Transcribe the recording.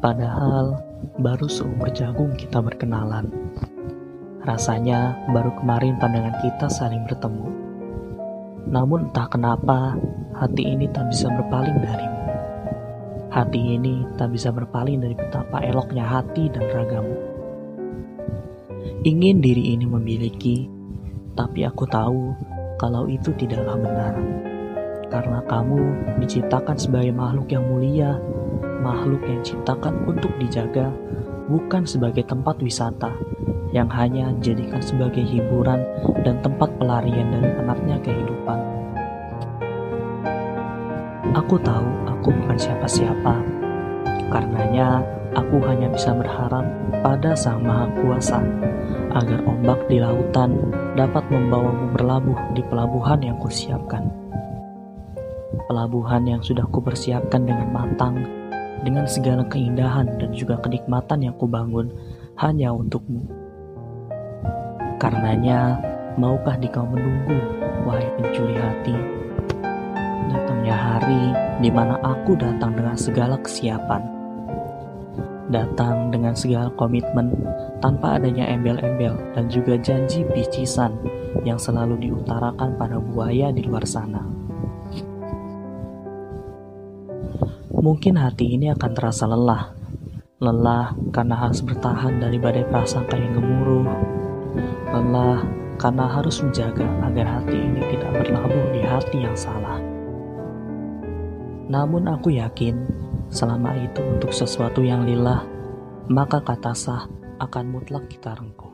Padahal baru seumur jagung kita berkenalan. Rasanya baru kemarin pandangan kita saling bertemu. Namun entah kenapa hati ini tak bisa berpaling darimu. Hati ini tak bisa berpaling dari betapa eloknya hati dan ragamu. Ingin diri ini memiliki, tapi aku tahu kalau itu tidaklah benar. Karena kamu diciptakan sebagai makhluk yang mulia, makhluk yang diciptakan untuk dijaga, bukan sebagai tempat wisata yang hanya dijadikan sebagai hiburan dan tempat pelarian dari penatnya kehidupan. Aku tahu aku bukan siapa-siapa, karenanya aku hanya bisa berharap pada Sang Maha Kuasa agar ombak di lautan dapat membawamu berlabuh di pelabuhan yang kusiapkan. Pelabuhan yang sudah kupersiapkan dengan matang dengan segala keindahan dan juga kenikmatan yang kubangun hanya untukmu. Karenanya, maukah dikau menunggu, wahai pencuri hati? Datangnya hari di mana aku datang dengan segala kesiapan. Datang dengan segala komitmen tanpa adanya embel-embel dan juga janji bicisan yang selalu diutarakan pada buaya di luar sana. Mungkin hati ini akan terasa lelah. Lelah karena harus bertahan dari badai prasangka yang gemuruh. Lelah karena harus menjaga agar hati ini tidak berlabuh di hati yang salah. Namun aku yakin, selama itu untuk sesuatu yang lillah, maka kata sah akan mutlak kita rengkuh.